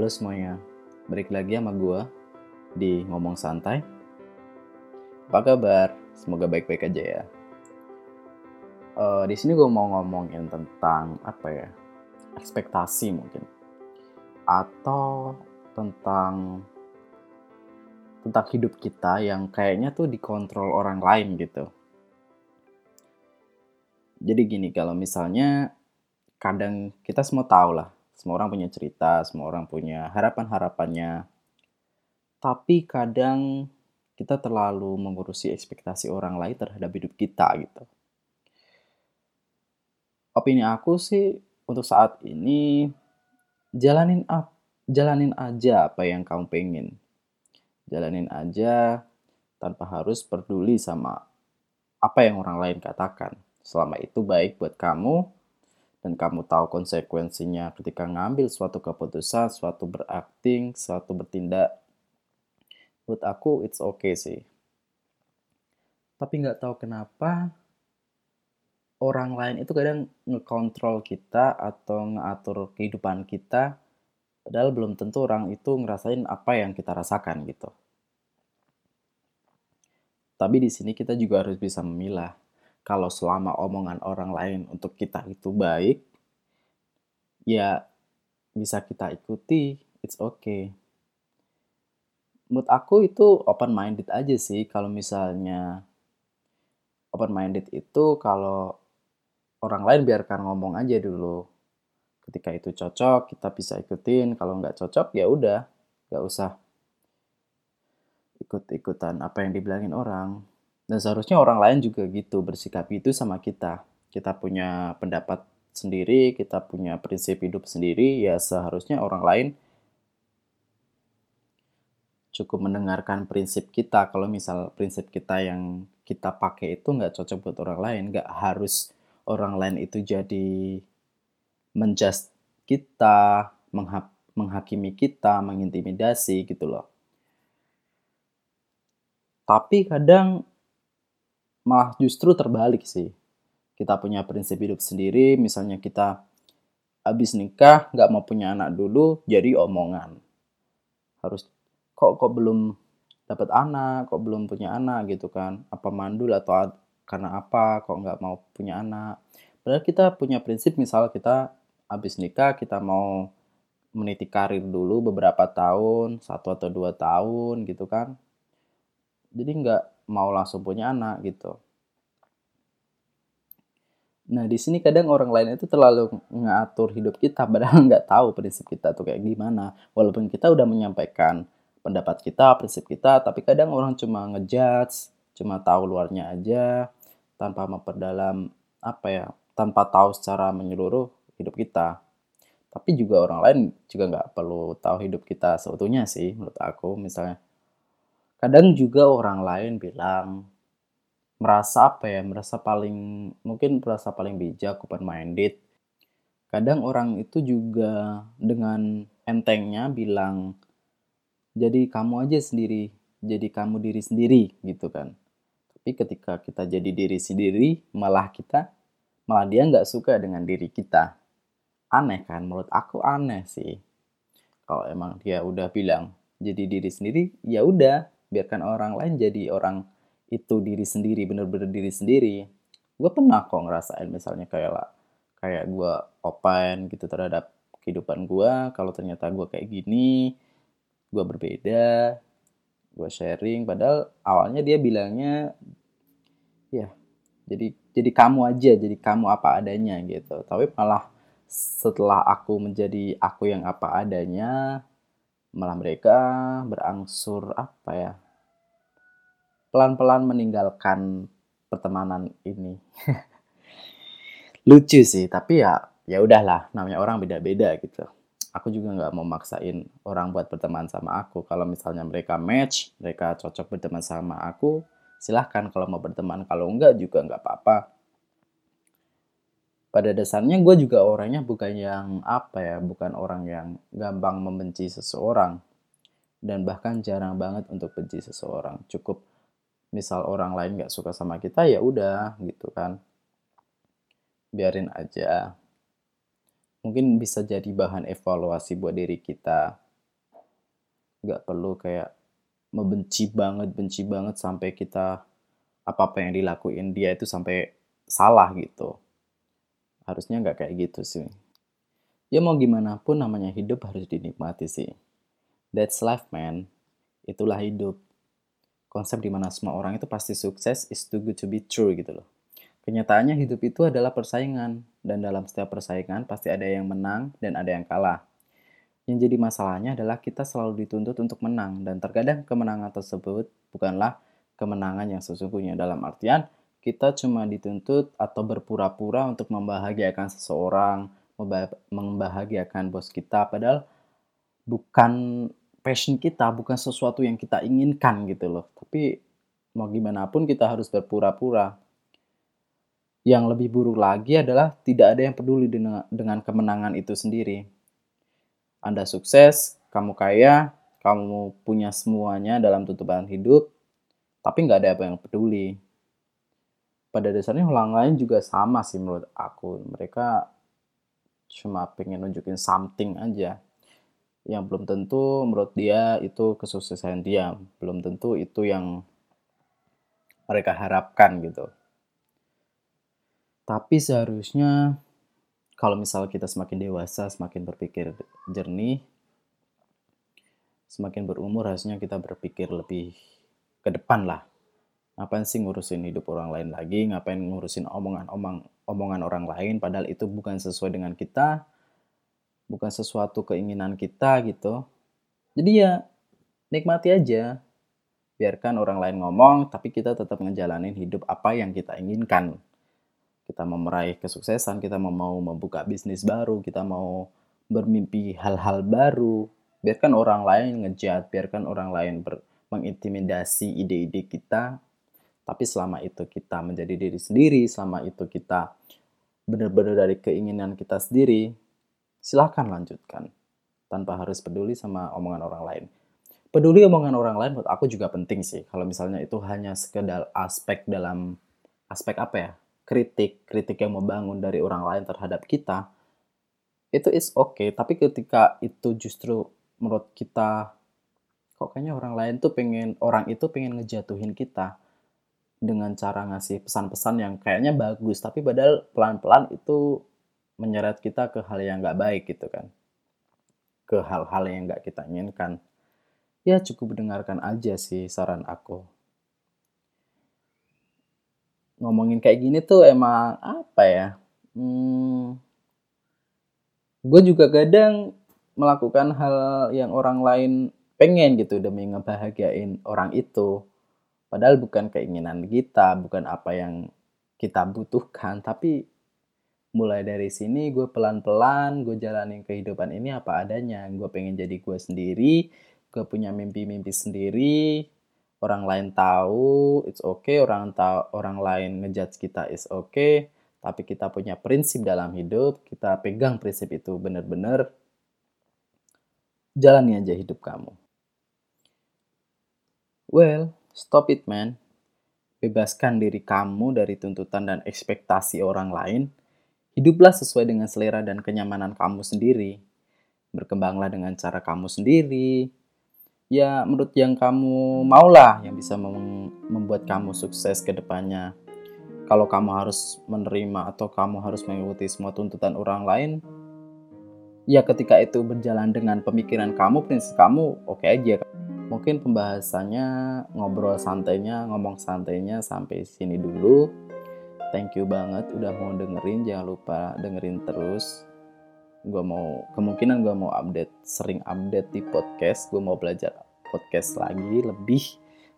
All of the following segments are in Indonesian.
Halo semuanya, balik lagi sama gue di Ngomong Santai. Apa kabar? Semoga baik-baik aja ya. Uh, di sini gue mau ngomongin tentang apa ya? Ekspektasi mungkin, atau tentang tentang hidup kita yang kayaknya tuh dikontrol orang lain gitu. Jadi gini, kalau misalnya kadang kita semua tahu lah, semua orang punya cerita, semua orang punya harapan-harapannya. Tapi kadang kita terlalu mengurusi ekspektasi orang lain terhadap hidup kita gitu. Opini aku sih untuk saat ini jalanin up, jalanin aja apa yang kamu pengen. Jalanin aja tanpa harus peduli sama apa yang orang lain katakan. Selama itu baik buat kamu, dan kamu tahu konsekuensinya ketika ngambil suatu keputusan, suatu berakting, suatu bertindak, menurut aku it's okay sih. Tapi nggak tahu kenapa orang lain itu kadang ngekontrol kita atau ngatur kehidupan kita, padahal belum tentu orang itu ngerasain apa yang kita rasakan gitu. Tapi di sini kita juga harus bisa memilah kalau selama omongan orang lain untuk kita itu baik, ya bisa kita ikuti, it's okay. Menurut aku itu open minded aja sih kalau misalnya open minded itu kalau orang lain biarkan ngomong aja dulu. Ketika itu cocok, kita bisa ikutin. Kalau nggak cocok, ya udah, nggak usah ikut-ikutan apa yang dibilangin orang. Dan seharusnya orang lain juga gitu, bersikap gitu sama kita. Kita punya pendapat sendiri, kita punya prinsip hidup sendiri, ya seharusnya orang lain cukup mendengarkan prinsip kita. Kalau misal prinsip kita yang kita pakai itu nggak cocok buat orang lain, nggak harus orang lain itu jadi menjust kita, menghakimi kita, mengintimidasi gitu loh. Tapi kadang malah justru terbalik sih. Kita punya prinsip hidup sendiri, misalnya kita habis nikah nggak mau punya anak dulu, jadi omongan. Harus kok kok belum dapat anak, kok belum punya anak gitu kan? Apa mandul atau karena apa kok nggak mau punya anak? Padahal kita punya prinsip misal kita habis nikah kita mau meniti karir dulu beberapa tahun, satu atau dua tahun gitu kan. Jadi nggak mau langsung punya anak gitu. Nah, di sini kadang orang lain itu terlalu ngatur hidup kita, padahal nggak tahu prinsip kita tuh kayak gimana. Walaupun kita udah menyampaikan pendapat kita, prinsip kita, tapi kadang orang cuma ngejudge, cuma tahu luarnya aja, tanpa memperdalam apa ya, tanpa tahu secara menyeluruh hidup kita. Tapi juga orang lain juga nggak perlu tahu hidup kita seutuhnya sih, menurut aku. Misalnya, kadang juga orang lain bilang merasa apa ya merasa paling mungkin merasa paling bijak open minded. Kadang orang itu juga dengan entengnya bilang jadi kamu aja sendiri jadi kamu diri sendiri gitu kan. Tapi ketika kita jadi diri sendiri malah kita malah dia nggak suka dengan diri kita. Aneh kan? Menurut aku aneh sih. Kalau emang dia udah bilang jadi diri sendiri ya udah biarkan orang lain jadi orang itu diri sendiri bener-bener diri sendiri. Gue pernah kok ngerasain misalnya kayak lah kayak gue open gitu terhadap kehidupan gue kalau ternyata gue kayak gini gue berbeda gue sharing padahal awalnya dia bilangnya ya jadi jadi kamu aja jadi kamu apa adanya gitu. Tapi malah setelah aku menjadi aku yang apa adanya malah mereka berangsur apa ya? Pelan-pelan meninggalkan pertemanan ini. Lucu sih tapi ya ya udahlah namanya orang beda-beda gitu. Aku juga nggak mau maksain orang buat berteman sama aku. Kalau misalnya mereka match mereka cocok berteman sama aku silahkan kalau mau berteman. Kalau enggak juga nggak apa-apa pada dasarnya gue juga orangnya bukan yang apa ya bukan orang yang gampang membenci seseorang. Dan bahkan jarang banget untuk benci seseorang. Cukup misal orang lain nggak suka sama kita ya udah gitu kan. Biarin aja. Mungkin bisa jadi bahan evaluasi buat diri kita. Nggak perlu kayak membenci banget benci banget sampai kita apa apa yang dilakuin dia itu sampai salah gitu harusnya nggak kayak gitu sih. Ya mau gimana pun namanya hidup harus dinikmati sih. That's life man. Itulah hidup. Konsep di mana semua orang itu pasti sukses is too good to be true gitu loh. Kenyataannya hidup itu adalah persaingan dan dalam setiap persaingan pasti ada yang menang dan ada yang kalah. Yang jadi masalahnya adalah kita selalu dituntut untuk menang dan terkadang kemenangan tersebut bukanlah kemenangan yang sesungguhnya. Dalam artian kita cuma dituntut atau berpura-pura untuk membahagiakan seseorang, membahagiakan bos kita padahal bukan passion kita, bukan sesuatu yang kita inginkan gitu loh. Tapi mau gimana pun kita harus berpura-pura. Yang lebih buruk lagi adalah tidak ada yang peduli dengan, kemenangan itu sendiri. Anda sukses, kamu kaya, kamu punya semuanya dalam tutupan hidup, tapi nggak ada apa yang peduli. Pada dasarnya orang lain juga sama sih menurut aku. Mereka cuma pengen nunjukin something aja. Yang belum tentu menurut dia itu kesuksesan dia. Belum tentu itu yang mereka harapkan gitu. Tapi seharusnya kalau misal kita semakin dewasa, semakin berpikir jernih, semakin berumur harusnya kita berpikir lebih ke depan lah. Ngapain sih ngurusin hidup orang lain lagi? Ngapain ngurusin omongan-omong omongan orang lain padahal itu bukan sesuai dengan kita, bukan sesuatu keinginan kita gitu. Jadi ya nikmati aja. Biarkan orang lain ngomong, tapi kita tetap ngejalanin hidup apa yang kita inginkan kita mau meraih kesuksesan, kita mau, mau membuka bisnis baru, kita mau bermimpi hal-hal baru, biarkan orang lain ngejat, biarkan orang lain ber, mengintimidasi ide-ide kita, tapi selama itu kita menjadi diri sendiri, selama itu kita benar-benar dari keinginan kita sendiri, silahkan lanjutkan tanpa harus peduli sama omongan orang lain. Peduli omongan orang lain buat aku juga penting sih. Kalau misalnya itu hanya sekedar aspek dalam aspek apa ya? kritik, kritik yang membangun dari orang lain terhadap kita, itu is okay. Tapi ketika itu justru menurut kita, kok kayaknya orang lain tuh pengen, orang itu pengen ngejatuhin kita dengan cara ngasih pesan-pesan yang kayaknya bagus, tapi padahal pelan-pelan itu menyeret kita ke hal yang nggak baik gitu kan. Ke hal-hal yang nggak kita inginkan. Ya cukup dengarkan aja sih saran aku ngomongin kayak gini tuh emang apa ya? Hmm, gue juga kadang melakukan hal yang orang lain pengen gitu demi ngebahagiain orang itu. Padahal bukan keinginan kita, bukan apa yang kita butuhkan, tapi mulai dari sini gue pelan-pelan gue jalanin kehidupan ini apa adanya. Gue pengen jadi gue sendiri, gue punya mimpi-mimpi sendiri, orang lain tahu it's okay. Orang tahu orang lain ngejudge kita is okay. Tapi kita punya prinsip dalam hidup kita pegang prinsip itu benar-benar. Jalani aja hidup kamu. Well stop it man bebaskan diri kamu dari tuntutan dan ekspektasi orang lain hiduplah sesuai dengan selera dan kenyamanan kamu sendiri berkembanglah dengan cara kamu sendiri ya menurut yang kamu maulah yang bisa mem membuat kamu sukses ke depannya. Kalau kamu harus menerima atau kamu harus mengikuti semua tuntutan orang lain, ya ketika itu berjalan dengan pemikiran kamu, prinsip kamu, oke okay aja. Mungkin pembahasannya ngobrol santainya, ngomong santainya sampai sini dulu. Thank you banget udah mau dengerin, jangan lupa dengerin terus. Gue mau kemungkinan gue mau update sering update di podcast. Gue mau belajar podcast lagi lebih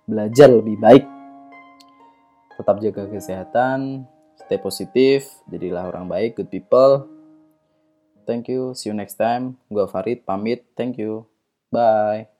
belajar lebih baik. Tetap jaga kesehatan stay positif jadilah orang baik good people. Thank you see you next time. Gue Farid pamit. Thank you. Bye